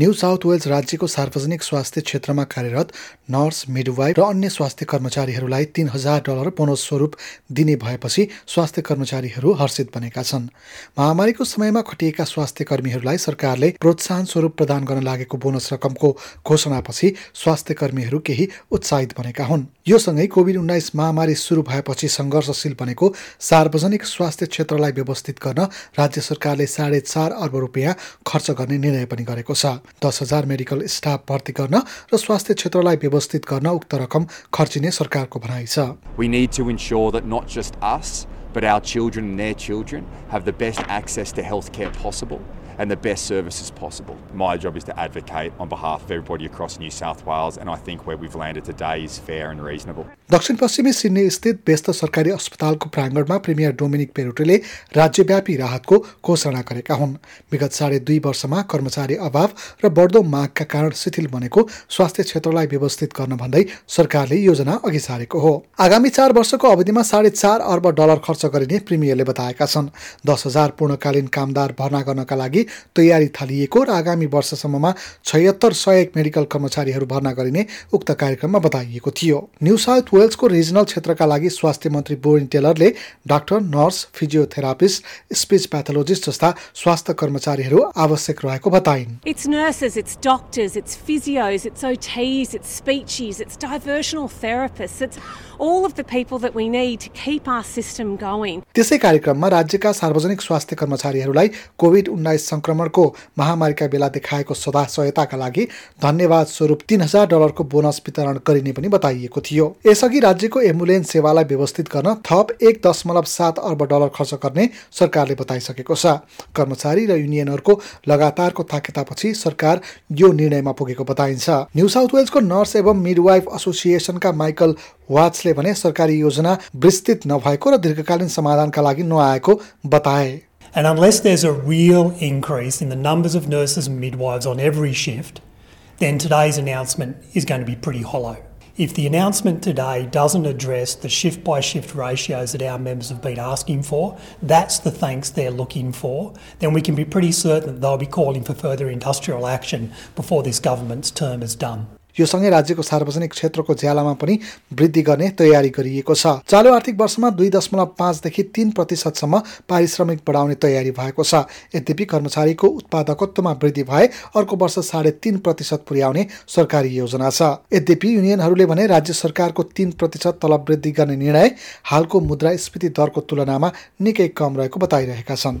New south Wales राज्यको सार्वजनिक स्वास्थ्य क्षेत्रमा कार्यरत नर्स मिडवाइफ र अन्य स्वास्थ्य कर्मचारीहरूलाई तीन हजार डलर बोनस स्वरूप दिने भएपछि स्वास्थ्य कर्मचारीहरू हर्षित बनेका छन्। महामारीको समयमा खटिएका स्वास्थ्य कर्मीहरूलाई सरकारले प्रोत्साहन स्वरूप प्रदान गर्न लागेको बोनस रकमको घोषणापछि स्वास्थ्य कर्मीहरू केही उत्साहित बनेका हुन्। यो सँगै कोभिड उन्नाइस महामारी सुरु भएपछि सङ्घर्षशील बनेको सार्वजनिक स्वास्थ्य क्षेत्रलाई व्यवस्थित गर्न राज्य सरकारले साढे चार अर्ब रुपियाँ खर्च गर्ने निर्णय पनि गरेको छ। दस हजार मेडिकल स्टाफ भर्ती गर्न र स्वास्थ्य क्षेत्रलाई व्यवस्थित गर्न उक्त रकम खर्चिने सरकारको भनाइ छ। But our children and their children have the best access to healthcare possible and the best services possible. My job is to advocate on behalf of everybody across New South Wales, and I think where we've landed today is fair and reasonable. दक्षिण पश्चिमी Sydney स्थित व्यस्त सरकारी अस्पतालको प्राङ्गणमा premier Dominic Perrottet राज्यव्यापी राहतको घोषणा गरेका हुन् विगत साढे दुई वर्षमा कर्मचारी अभाव र बढ्दो मागका कारण शिथिल बनेको स्वास्थ्य क्षेत्रलाई व्यवस्थित गर्न भन्दै सरकारले योजना अघि सारेको हो आगामी चार वर्षको अवधिमा साढे चार अर्ब डलर खर्च गरिने प्रिमियरले बताएका छन्। दस हजार पूर्णकालीन कामदार भर्ना गर्नका लागि तयारी थालिएको र आगामी वर्षसम्ममा छयत्तर सय मेडिकल कर्मचारीहरू भर्ना गरिने उक्त कार्यक्रममा बताइएको थियो। न्यू साउथ वेल्सको रिजनल क्षेत्रका लागि स्वास्थ्य मन्त्री Bronnie टेलरले doctor nurse physiotherapist speech pathologist जस्ता स्वास्थ्य कर्मचारीहरू आवश्यक रहेको बताइन्। It's nurses, it's doctors, it's physios, it's OTs, it's speechies, it's diversional therapists, it's all of the people that we need to keep our system going. त्यसै कार्यक्रममा राज्यका सार्वजनिक स्वास्थ्य कर्मचारीहरूलाई कोभिड उन्नाइस सङ्क्रमणको महामारीका बेला देखाएको सदा सहायताका लागि धन्यवाद स्वरूप तीन हजार डलरको बोनस वितरण गरिने पनि बताइएको थियो। यसअघि राज्यको एम्बुलेन्स सेवालाई व्यवस्थित गर्न थप एक दशमलव सात अर्ब डलर खर्च गर्ने सरकारले बताइसकेको छ। कर्मचारी र युनियनहरूको लगातारको ताकेतापछि सरकार यो निर्णयमा पुगेको बताइन्छ। न्यू साउथ वेल्सको नर्स एवं मिडवाइफ एसोसिएसनका माइकल वाट्सले भने सरकारी योजना विस्तृत नभएको र दीर्घकालीन समाधानका लागि नआएको बताए And unless there's a real increase in the numbers of nurses and midwives on every shift, then today's announcement is going to be pretty hollow. If the announcement today doesn't address the shift by shift ratios that our members have been asking for, that's the thanks they're looking for, then we can be pretty certain that they'll be calling for further industrial action before this government's term is done. यो सँगै राज्यको सार्वजनिक क्षेत्रको ज्यालामा पनि वृद्धि गर्ने तयारी गरिएको छ। चालु आर्थिक वर्षमा दुई दशमलव पाँचदेखि तिन प्रतिशतसम्म पारिश्रमिक बढाउने तयारी भएको छ। यद्यपि कर्मचारीको उत्पादकत्वमा वृद्धि भए अर्को वर्ष साढे तिन प्रतिशत पुर्याउने सरकारी योजना छ। यद्यपि युनियनहरूले भने राज्य सरकारको तिन प्रतिशत तलब वृद्धि गर्ने निर्णय हालको मुद्रास्फीति दरको तुलनामा निकै कम रहेको बताइरहेका छन्।